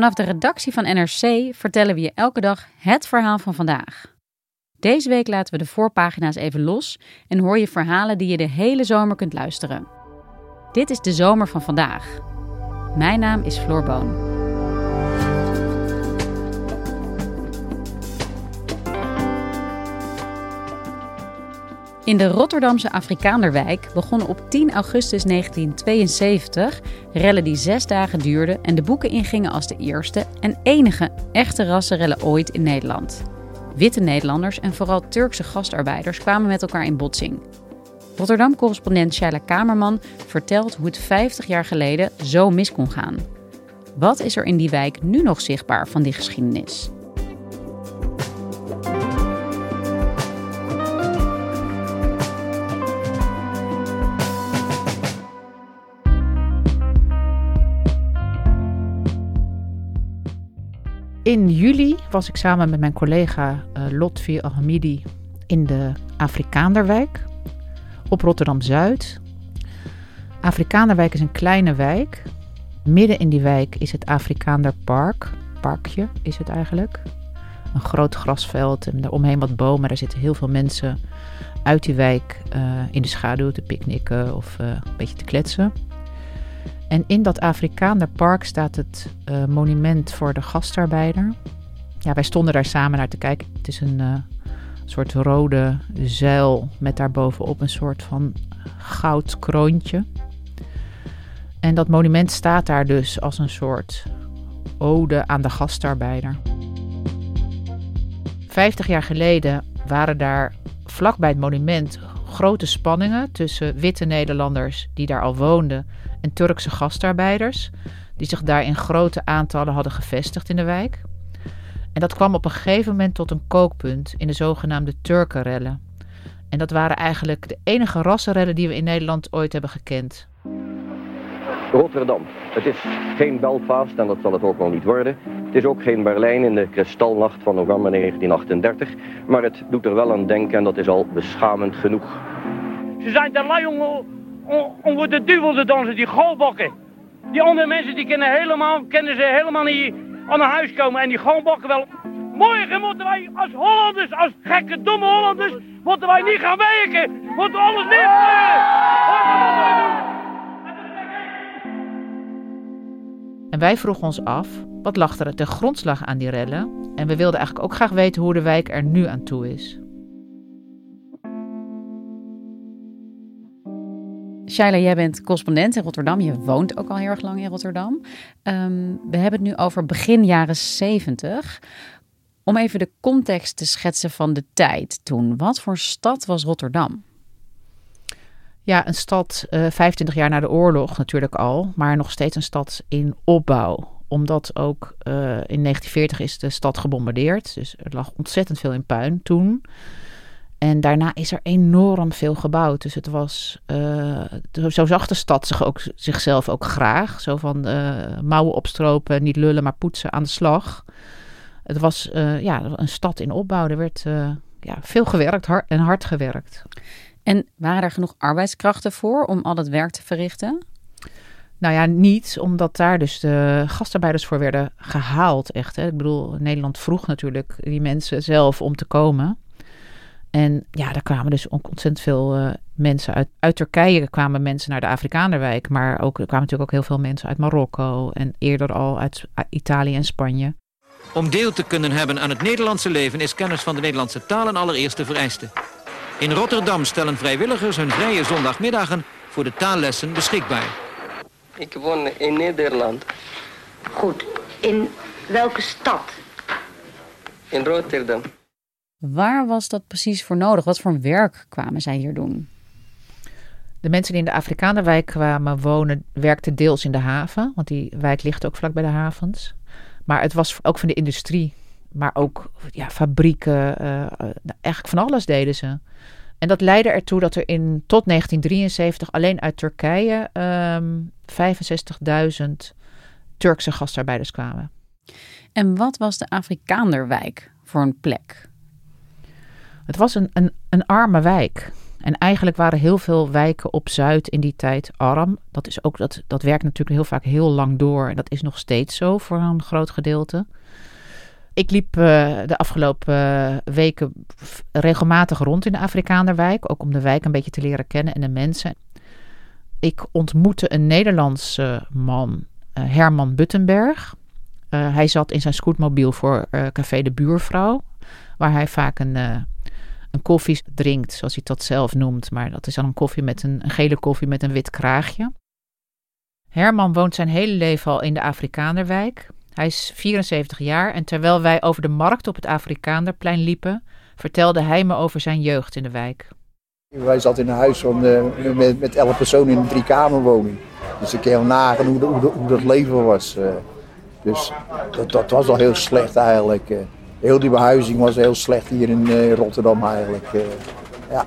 Vanaf de redactie van NRC vertellen we je elke dag het verhaal van vandaag. Deze week laten we de voorpagina's even los en hoor je verhalen die je de hele zomer kunt luisteren. Dit is de zomer van vandaag. Mijn naam is Floor Boon. In de Rotterdamse Afrikaanderwijk begonnen op 10 augustus 1972 rellen die zes dagen duurden en de boeken ingingen als de eerste en enige echte rassenrellen ooit in Nederland. Witte Nederlanders en vooral Turkse gastarbeiders kwamen met elkaar in botsing. Rotterdam-correspondent Shaila Kamerman vertelt hoe het 50 jaar geleden zo mis kon gaan. Wat is er in die wijk nu nog zichtbaar van die geschiedenis? In juli was ik samen met mijn collega uh, Lotfi Alhamidi in de Afrikaanderwijk op Rotterdam-Zuid. Afrikaanderwijk is een kleine wijk. Midden in die wijk is het Afrikaanderpark. Parkje is het eigenlijk. Een groot grasveld en daaromheen wat bomen. Daar zitten heel veel mensen uit die wijk uh, in de schaduw te picknicken of uh, een beetje te kletsen. En in dat Afrikaanderpark staat het uh, monument voor de gastarbeider. Ja, wij stonden daar samen naar te kijken. Het is een uh, soort rode zuil met daarbovenop een soort van goud kroontje. En dat monument staat daar dus als een soort ode aan de gastarbeider. Vijftig jaar geleden waren daar vlakbij het monument grote spanningen tussen witte Nederlanders die daar al woonden en Turkse gastarbeiders, die zich daar in grote aantallen hadden gevestigd in de wijk. En dat kwam op een gegeven moment tot een kookpunt in de zogenaamde Turkenrellen. En dat waren eigenlijk de enige rassenrellen die we in Nederland ooit hebben gekend. Rotterdam. Het is geen Belfast en dat zal het ook nog niet worden. Het is ook geen Berlijn in de kristalnacht van november 1938. Maar het doet er wel aan denken en dat is al beschamend genoeg. Ze zijn te lui om, voor de duivel te dansen, die golfbakken. Die andere mensen die kennen, helemaal, kennen ze helemaal niet aan huis komen. En die golfbakken wel. Morgen moeten wij als Hollanders, als gekke domme Hollanders, moeten wij niet gaan werken. Moeten alles neergooien. En wij vroegen ons af, wat lag er ten grondslag aan die rellen? En we wilden eigenlijk ook graag weten hoe de wijk er nu aan toe is. Shaila, jij bent correspondent in Rotterdam. Je woont ook al heel erg lang in Rotterdam. Um, we hebben het nu over begin jaren 70. Om even de context te schetsen van de tijd toen. Wat voor stad was Rotterdam? Ja, een stad uh, 25 jaar na de oorlog natuurlijk al, maar nog steeds een stad in opbouw. Omdat ook uh, in 1940 is de stad gebombardeerd. Dus er lag ontzettend veel in puin toen. En daarna is er enorm veel gebouwd. Dus het was. Uh, zo zag de stad zich ook, zichzelf ook graag. Zo van uh, mouwen opstropen, niet lullen, maar poetsen aan de slag. Het was uh, ja, een stad in opbouw. Er werd ja, veel gewerkt hard, en hard gewerkt. En waren er genoeg arbeidskrachten voor om al het werk te verrichten? Nou ja, niet, omdat daar dus de gastarbeiders voor werden gehaald. Echt, hè. Ik bedoel, Nederland vroeg natuurlijk die mensen zelf om te komen. En ja, daar kwamen dus ontzettend veel uh, mensen uit. Uit Turkije kwamen mensen naar de Afrikanerwijk. Maar ook, er kwamen natuurlijk ook heel veel mensen uit Marokko. En eerder al uit Italië en Spanje. Om deel te kunnen hebben aan het Nederlandse leven is kennis van de Nederlandse taal een allereerste vereiste. In Rotterdam stellen vrijwilligers hun vrije zondagmiddagen voor de taallessen beschikbaar. Ik woon in Nederland. Goed. In welke stad? In Rotterdam. Waar was dat precies voor nodig? Wat voor werk kwamen zij hier doen? De mensen die in de Afrikanerwijk kwamen wonen, werkten deels in de haven. Want die wijk ligt ook vlak bij de havens. Maar het was ook van de industrie. Maar ook ja, fabrieken. Uh, eigenlijk van alles deden ze. En dat leidde ertoe dat er in tot 1973 alleen uit Turkije um, ehm, 65.000 Turkse gastarbeiders kwamen. En wat was de Afrikaanderwijk voor een plek? Het was een, een, een arme wijk. En eigenlijk waren heel veel wijken op Zuid in die tijd arm. Dat, is ook, dat, dat werkt natuurlijk heel vaak heel lang door. En dat is nog steeds zo voor een groot gedeelte. Ik liep uh, de afgelopen uh, weken regelmatig rond in de Afrikaanderwijk. Ook om de wijk een beetje te leren kennen en de mensen. Ik ontmoette een Nederlandse man, uh, Herman Buttenberg. hij zat in zijn scootmobiel voor Café de Buurvrouw. Waar hij vaak een een koffie drinkt, zoals hij dat zelf noemt. Maar dat is dan een koffie met een, gele koffie met een wit kraagje. Herman woont zijn hele leven al in de Afrikanerwijk. Hij is 74 jaar en terwijl wij over de markt op het Afrikanerplein liepen, vertelde hij me over zijn jeugd in de wijk. Wij zaten in een huis van, uh, met, met elf personen in een driekamerwoning. Dus ik kan je nagaan hoe, hoe, hoe, dat leven was. Uh, dus dat, dat, was al heel slecht eigenlijk. Uh heel die behuizing was heel slecht hier in uh, Rotterdam eigenlijk. Uh, ja.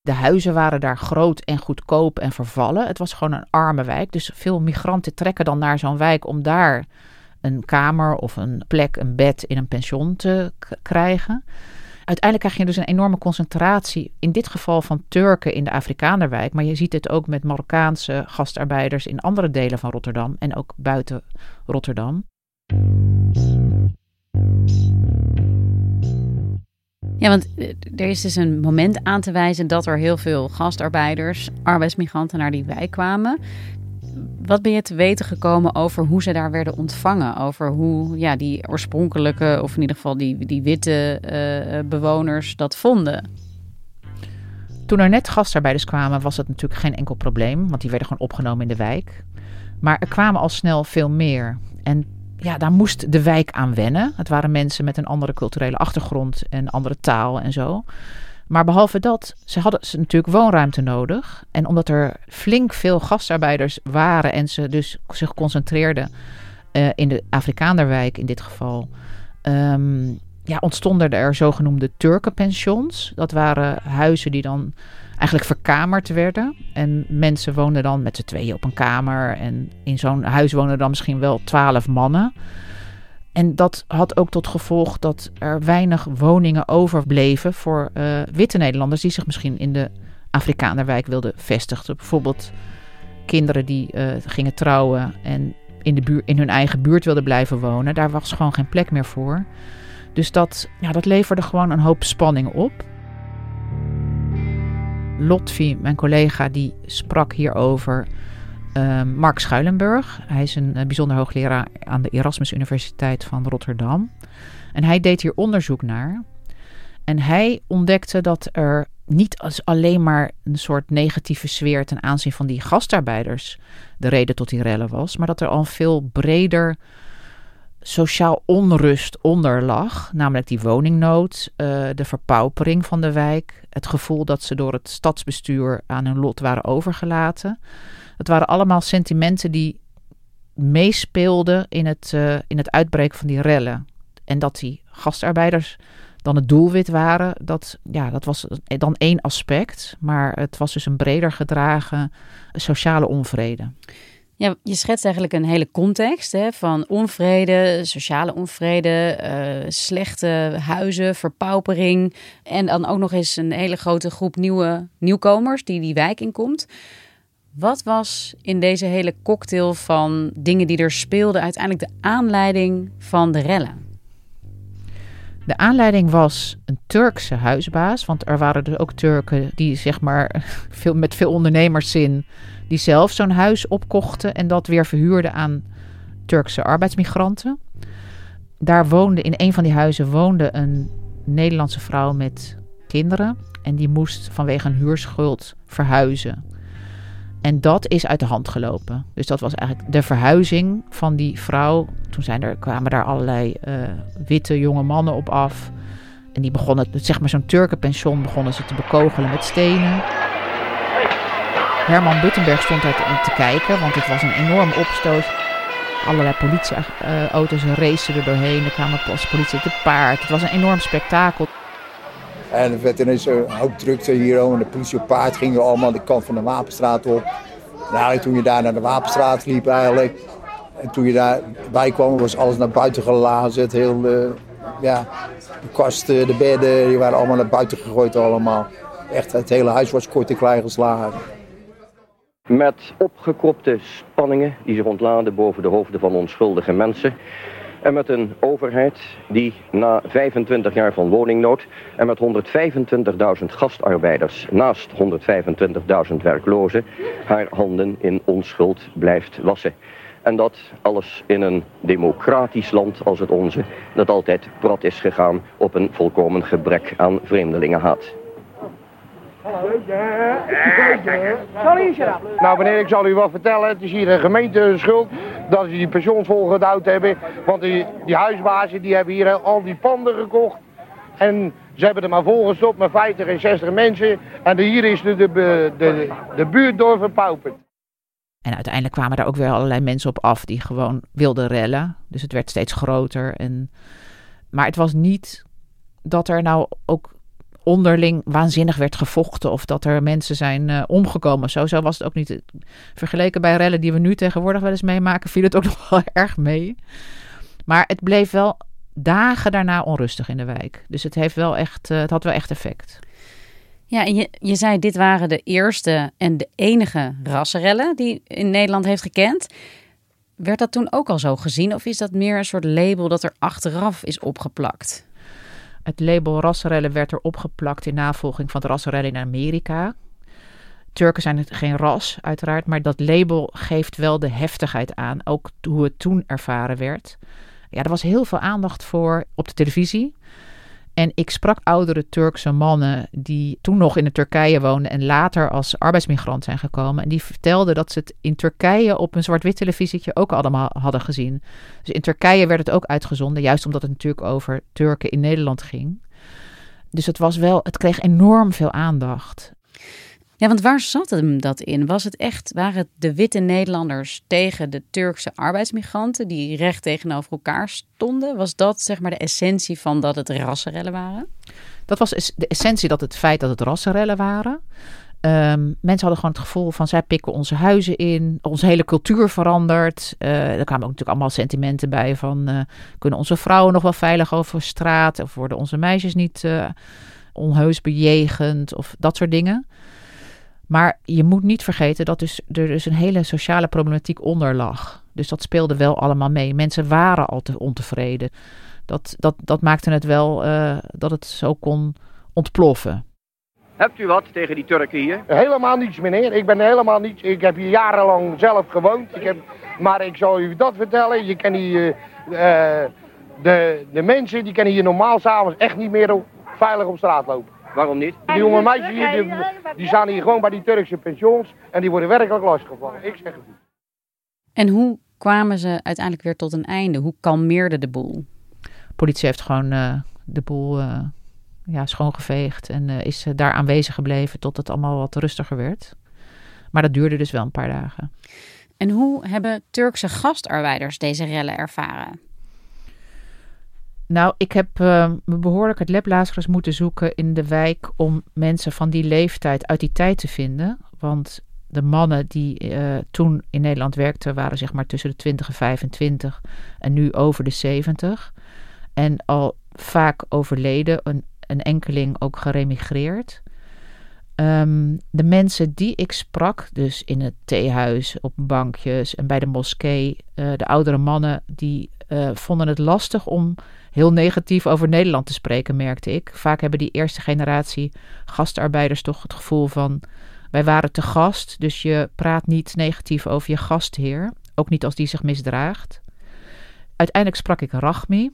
De huizen waren daar groot en goedkoop en vervallen. Het was gewoon een arme wijk. Dus veel migranten trekken dan naar zo'n wijk om daar een kamer of een plek, een bed in een pension te krijgen. Uiteindelijk krijg je dus een enorme concentratie, in dit geval van Turken in de Afrikanerwijk. Maar je ziet het ook met Marokkaanse gastarbeiders in andere delen van Rotterdam en ook buiten Rotterdam. Ja, want eh, er is dus een moment aan te wijzen dat er heel veel gastarbeiders, arbeidsmigranten naar die wijk kwamen. Wat ben je te weten gekomen over hoe ze daar werden ontvangen? Over hoe ja, die oorspronkelijke, of in ieder geval die, die witte uh, bewoners dat vonden? Toen er net gastarbeiders kwamen, was het natuurlijk geen enkel probleem, want die werden gewoon opgenomen in de wijk. Maar er kwamen al snel veel meer. En ja, daar moest de wijk aan wennen. Het waren mensen met een andere culturele achtergrond en andere taal en zo. Maar behalve dat, ze hadden ze natuurlijk woonruimte nodig. En omdat er flink veel gastarbeiders waren en ze dus zich concentreerden uh, in de Afrikaanderwijk in dit geval, um, ja, ontstonden er zogenoemde Turkenpensions. Dat waren huizen die dan eigenlijk verkamerd werden. En mensen woonden dan met z'n tweeën op een kamer. En in zo'n huis woonden dan misschien wel twaalf mannen. En dat had ook tot gevolg dat er weinig woningen overbleven voor uh, witte Nederlanders die zich misschien in de Afrikanerwijk wilden vestigen. Bijvoorbeeld kinderen die uh, gingen trouwen en in, de buurt, in hun eigen buurt wilden blijven wonen. Daar was gewoon geen plek meer voor. Dus dat, ja, dat leverde gewoon een hoop spanning op. Lotfi, mijn collega, die sprak hierover. Uh, Mark Schuilenburg. Hij is een, bijzonder hoogleraar aan de Erasmus Universiteit van Rotterdam. En hij deed hier onderzoek naar. En hij ontdekte dat er niet als alleen maar een soort negatieve sfeer ten aanzien van die gastarbeiders de reden tot die rellen was, maar dat er al veel breder sociaal onrust onder lag. Namelijk die woningnood, uh, de verpaupering van de wijk, het gevoel dat ze door het stadsbestuur aan hun lot waren overgelaten. Het waren allemaal sentimenten die meespeelden in het, uh, in het uitbreken van die rellen. En dat die gastarbeiders dan het doelwit waren, dat, ja, dat was dan één aspect. Maar het was dus een breder gedragen sociale onvrede. Ja, je schetst eigenlijk een hele context hè, van onvrede, sociale onvrede, uh, slechte huizen, verpaupering. En dan ook nog eens een hele grote groep nieuwe nieuwkomers die die wijk inkomt. Wat was in deze hele cocktail van dingen die er speelden uiteindelijk de aanleiding van de rellen? De aanleiding was een Turkse huisbaas, want er waren dus ook Turken die zeg maar veel, met veel ondernemerszin die zelf zo'n huis opkochten en dat weer verhuurden aan Turkse arbeidsmigranten. Daar woonde in een van die huizen woonde een Nederlandse vrouw met kinderen en die moest vanwege een huurschuld verhuizen. En dat is uit de hand gelopen. Dus dat was eigenlijk de verhuizing van die vrouw. Toen zijn er, kwamen daar allerlei uh, witte jonge mannen op af. En die begonnen, zeg maar zo'n Turkenpension, begonnen ze te bekogelen met stenen. Herman Buttenberg stond daar te, kijken, want het was een enorm opstoot. Allerlei politieauto's racen er doorheen. Er kwamen politie te paard. Het was een enorm spektakel. En er werd ineens een hoop drukte hier. En de politie op paard gingen allemaal de kant van de Wapenstraat op. En eigenlijk toen je daar naar de Wapenstraat liep eigenlijk. En toen je daarbij kwam was alles naar buiten gelazen. Het heel, ja, de kasten, de bedden, die waren allemaal naar buiten gegooid allemaal. Echt, het hele huis was kort en klein geslagen. Met opgekropte spanningen die zich ontladen boven de hoofden van onschuldige mensen. En met een overheid die na 25 jaar van woningnood en met 125.000 gastarbeiders naast 125.000 werklozen haar handen in onschuld blijft wassen. En dat alles in een democratisch land als het onze, dat altijd prat is gegaan op een volkomen gebrek aan vreemdelingenhaat. Nou meneer, ik zal u wat vertellen. Het is hier een gemeenteschuld dat ze die pensioens volgedouwd hebben. Want die, die huisbazen die hebben hier al die panden gekocht. En ze hebben er maar volgestopt met 50 en 60 mensen. En hier is de, de, de, de buurt door verpauperd. En uiteindelijk kwamen daar ook weer allerlei mensen op af die gewoon wilden rellen. Dus het werd steeds groter. En... Maar het was niet dat er nou ook onderling waanzinnig werd gevochten of dat er mensen zijn uh, omgekomen. Zo, zo was het ook niet. Vergeleken bij rellen die we nu tegenwoordig wel eens meemaken, viel het ook nog wel erg mee. Maar het bleef wel dagen daarna onrustig in de wijk. Dus het, heeft wel echt, uh, het had wel echt effect. Ja, en je, je zei dit waren de eerste en de enige rassenrellen die in Nederland heeft gekend. Werd dat toen ook al zo gezien of is dat meer een soort label dat er achteraf is opgeplakt? Het label rassenrellen werd er opgeplakt in navolging van de rassenrellen in Amerika. Turken zijn het geen ras, uiteraard, maar dat label geeft wel de heftigheid aan. Ook hoe het toen ervaren werd. Ja, er was heel veel aandacht voor op de televisie. En ik sprak oudere Turkse mannen die toen nog in de Turkije woonden en later als arbeidsmigrant zijn gekomen. En die vertelden dat ze het in Turkije op een zwart-wit televisietje ook allemaal hadden gezien. Dus in Turkije werd het ook uitgezonden, juist omdat het natuurlijk over Turken in Nederland ging. Dus het was wel, het kreeg enorm veel aandacht. Ja, want waar zat hem dat in? Was het echt, waren het de witte Nederlanders tegen de Turkse arbeidsmigranten die recht tegenover elkaar stonden? Was dat zeg maar de essentie van dat het rassenrellen waren? Dat was de essentie dat het feit dat het rassenrellen waren. Um, mensen hadden gewoon het gevoel van zij pikken onze huizen in, onze hele cultuur verandert. Uh, er kwamen ook natuurlijk allemaal sentimenten bij van uh, kunnen onze vrouwen nog wel veilig over straat of worden onze meisjes niet uh, onheus bejegend of dat soort dingen. Maar je moet niet vergeten dat dus, er dus een hele sociale problematiek onder lag. Dus dat speelde wel allemaal mee. Mensen waren al te ontevreden. Dat, dat, dat maakte het wel uh, dat het zo kon ontploffen. Hebt u wat tegen die Turken hier? Helemaal niets, meneer. Ik ben helemaal niets. Ik heb hier jarenlang zelf gewoond. Ik heb, maar ik zal u dat vertellen. Je kan hier, uh, de, de mensen die kunnen hier normaal s'avonds echt niet meer veilig op straat lopen. Waarom niet? Die jonge meisjes hier, die, die staan hier gewoon bij die Turkse pensioens en die worden werkelijk lasgevallen. Ik zeg het niet. En hoe kwamen ze uiteindelijk weer tot een einde? Hoe kalmeerde de boel? De politie heeft gewoon uh, de boel uh, ja, schoongeveegd en uh, is daar aanwezig gebleven tot het allemaal wat rustiger werd. Maar dat duurde dus wel een paar dagen. En hoe hebben Turkse gastarbeiders deze rellen ervaren? Nou, ik heb uh, me behoorlijk het leplazers moeten zoeken in de wijk om mensen van die leeftijd uit die tijd te vinden. Want de mannen die uh, toen in Nederland werkten waren zeg maar tussen de 20 en 25 en nu over de 70. En al vaak overleden, een, een enkeling ook geremigreerd. Um, de mensen die ik sprak, dus in het theehuis, op bankjes en bij de moskee, uh, de oudere mannen die eh, vonden het lastig om heel negatief over Nederland te spreken, merkte ik. Vaak hebben die eerste generatie gastarbeiders toch het gevoel van... wij waren te gast, dus je praat niet negatief over je gastheer. Ook niet als die zich misdraagt. Uiteindelijk sprak ik Rachmi.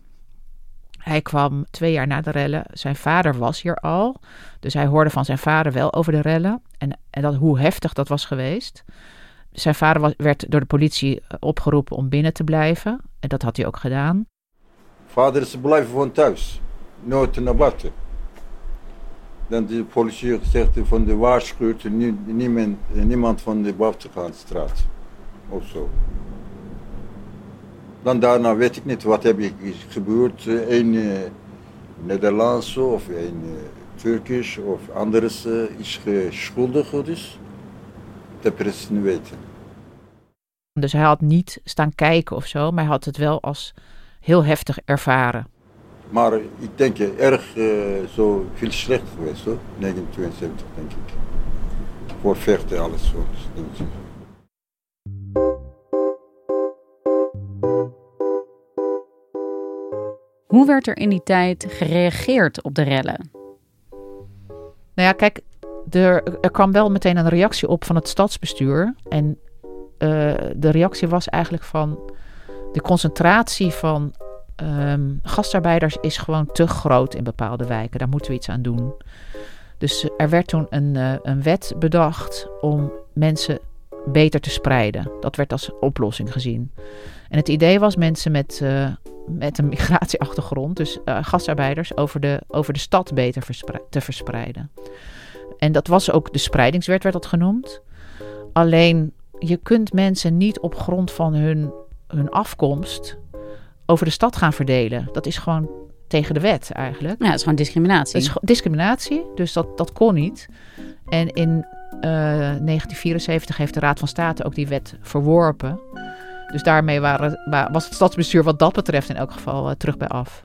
Hij kwam twee jaar na de rellen. Zijn vader was hier al. Dus hij hoorde van zijn vader wel over de rellen. En, en dat, hoe heftig dat was geweest. Zijn vader werd door de politie eh, opgeroepen om binnen te blijven. En dat had hij ook gedaan. Vader is blijven gewoon thuis. Nooit naar buiten. Dan de politie zegt van de waarschuwt niemand, niemand van de buitengaanstraat. Of zo. Dan daarna weet ik niet wat heb ik gebeurd. Een uh, Nederlandse of een uh, Turkisch of anders uh, is schuldig dus. Dat precies niet weten. Dus hij had niet staan kijken of zo, maar hij had het wel als heel heftig ervaren. Maar ik denk erg uh, zo veel slecht geweest hoor, 1972 denk ik. Voor vechten alles zo. Hoe werd er in die tijd gereageerd op de rellen? Nou ja, kijk, er, er kwam wel meteen een reactie op van het stadsbestuur. En uh, de reactie was eigenlijk van de concentratie van um, gastarbeiders is gewoon te groot in bepaalde wijken. Daar moeten we iets aan doen. Dus er werd toen een, uh, een wet bedacht om mensen beter te spreiden. Dat werd als oplossing gezien. En het idee was mensen met, uh, met een migratieachtergrond, dus gastarbeiders, over de, over de stad beter te verspreiden. En dat was ook de spreidingswet, werd dat genoemd. Alleen je kunt mensen niet op grond van hun, hun afkomst over de stad gaan verdelen. Dat is gewoon tegen de wet eigenlijk. Ja, dat is gewoon discriminatie. Dat is discriminatie, dus dat, dat kon niet. En in uh, 1974 heeft de Raad van State ook die wet verworpen. Dus daarmee waren, was het stadsbestuur wat dat betreft in elk geval uh, terug bij af.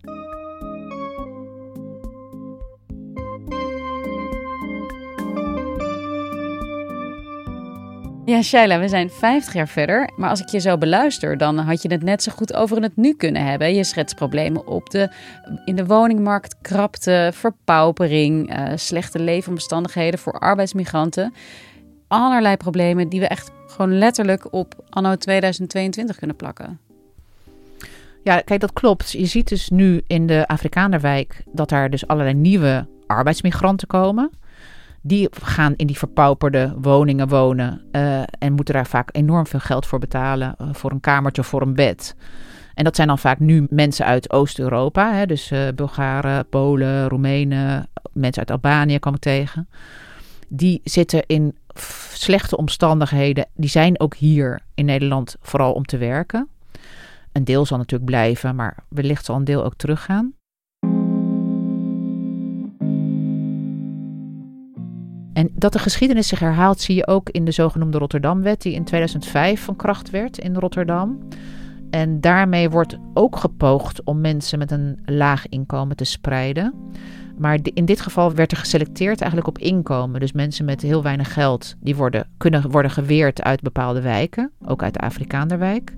Ja, Shaila, we zijn 50 jaar verder. Maar als ik je zo beluister, dan had je het net zo goed over het nu kunnen hebben. Je schetst problemen op de, in de woningmarkt, krapte, verpaupering, uh, slechte leefomstandigheden voor arbeidsmigranten. Allerlei problemen die we echt gewoon letterlijk op anno 2022 kunnen plakken. Ja, kijk, dat klopt. Je ziet dus nu in de Afrikanerwijk dat daar dus allerlei nieuwe arbeidsmigranten komen. Die gaan in die verpauperde woningen wonen uh, en moeten daar vaak enorm veel geld voor betalen. Uh, voor een kamertje of voor een bed. En dat zijn dan vaak nu mensen uit Oost-Europa. Dus uh, Bulgaren, Polen, Roemenen, mensen uit Albanië kwam ik tegen. Die zitten in slechte omstandigheden. Die zijn ook hier in Nederland vooral om te werken. Een deel zal natuurlijk blijven, maar wellicht zal een deel ook teruggaan. En dat de geschiedenis zich herhaalt, zie je ook in de zogenoemde Rotterdamwet, die in 2005 van kracht werd in Rotterdam. En daarmee wordt ook gepoogd om mensen met een laag inkomen te spreiden. Maar in dit geval werd er geselecteerd eigenlijk op inkomen. Dus mensen met heel weinig geld, die worden, kunnen worden geweerd uit bepaalde wijken, ook uit de Afrikaanderwijk.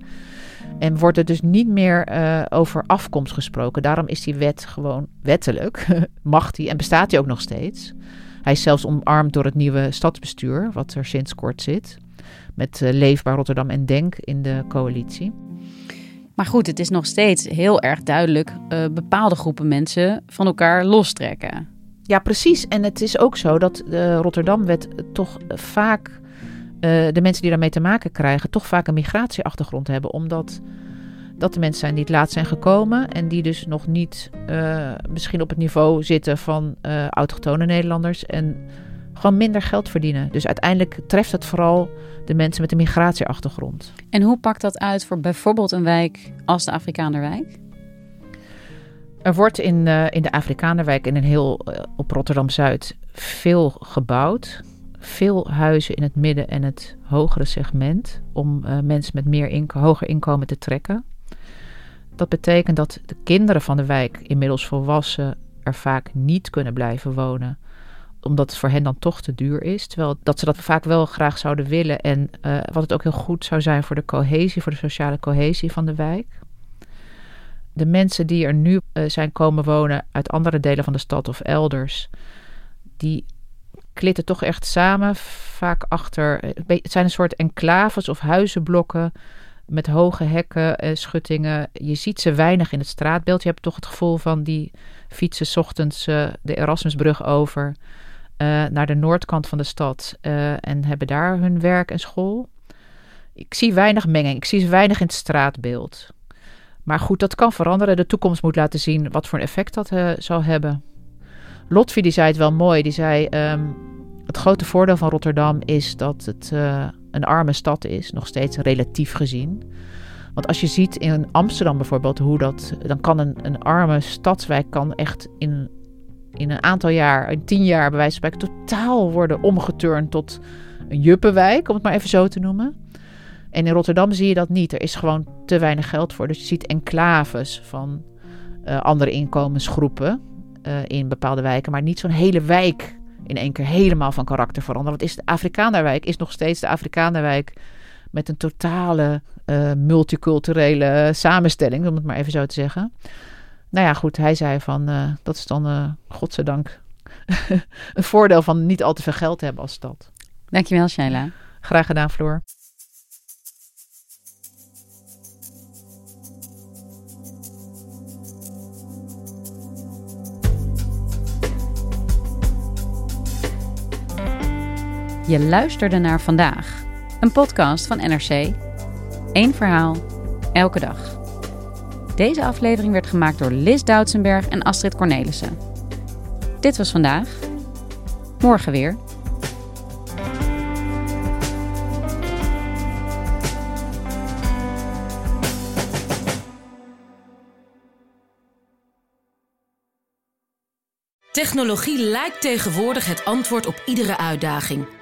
En wordt er dus niet meer uh, over afkomst gesproken. Daarom is die wet gewoon wettelijk, mag die en bestaat die ook nog steeds. Hij is zelfs omarmd door het nieuwe stadsbestuur, wat er sinds kort zit. Met uh, Leefbaar Rotterdam en Denk in de coalitie. Maar goed, het is nog steeds heel erg duidelijk uh, bepaalde groepen mensen van elkaar lostrekken. Ja, precies. En het is ook zo dat de Rotterdamwet toch vaak uh, de mensen die daarmee te maken krijgen, toch vaak een migratieachtergrond hebben. Omdat dat de mensen zijn die het laatst zijn gekomen en die dus nog niet uh, misschien op het niveau zitten van uh, autochtone Nederlanders en gewoon minder geld verdienen. Dus uiteindelijk treft het vooral de mensen met een migratieachtergrond. En hoe pakt dat uit voor bijvoorbeeld een wijk als de Afrikanerwijk? Er wordt in, uh, in de Afrikanerwijk in een heel op Rotterdam Zuid veel gebouwd. Veel huizen in het midden- en het hogere segment om mensen met meer inko hoger inkomen te trekken. Dat betekent dat de kinderen van de wijk, inmiddels volwassen, er vaak niet kunnen blijven wonen omdat het voor hen dan toch te duur is. Terwijl dat ze dat vaak wel graag zouden willen. En uh, wat het ook heel goed zou zijn voor de cohesie, voor de sociale cohesie van de wijk. de mensen die er nu eh, zijn komen wonen uit andere delen van de stad of elders, die klitten toch echt samen, vaak achter. eh, Het zijn een soort enclaves of huizenblokken met hoge hekken, eh, schuttingen. Je ziet ze weinig in het straatbeeld. Je hebt toch het gevoel van die fietsen ochtends eh, de Erasmusbrug over eh, naar de noordkant van de stad en hebben daar hun werk en school. Ik zie weinig menging. Ik zie ze weinig in het straatbeeld. Maar goed, dat kan veranderen. De toekomst moet laten zien wat voor een effect dat zal hebben. Lotfi die zei het wel mooi. Die zei: ehm, Het grote voordeel van Rotterdam is dat het een arme stad is, nog steeds relatief gezien. Want als je ziet in Amsterdam bijvoorbeeld hoe dat. dan kan een, een arme stadswijk kan echt in, in een aantal jaar, in tien jaar bij wijze van spreken, totaal worden omgeturnd tot een juppenwijk, om het maar even zo te noemen. En in Rotterdam zie je dat niet. Er is gewoon te weinig geld voor. Dus je ziet enclaves van eh, andere inkomensgroepen eh, in bepaalde wijken, maar niet zo'n hele wijk in één keer helemaal van karakter veranderen. Want is de Afrikanerwijk is nog steeds de Afrikanerwijk met een totale eh, multiculturele samenstelling, om het maar even zo te zeggen. Nou ja, goed, hij zei van eh, dat is dan, eh godzijdank, een voordeel van niet al te veel geld hebben als stad. Dankjewel, Shaila. Graag gedaan, Floor. Je luisterde naar vandaag, een podcast van NRC. Eén verhaal, elke dag. Deze aflevering werd gemaakt door Liz Doutsenberg en Astrid Cornelissen. Dit was vandaag. Morgen weer. Technologie lijkt tegenwoordig het antwoord op iedere uitdaging.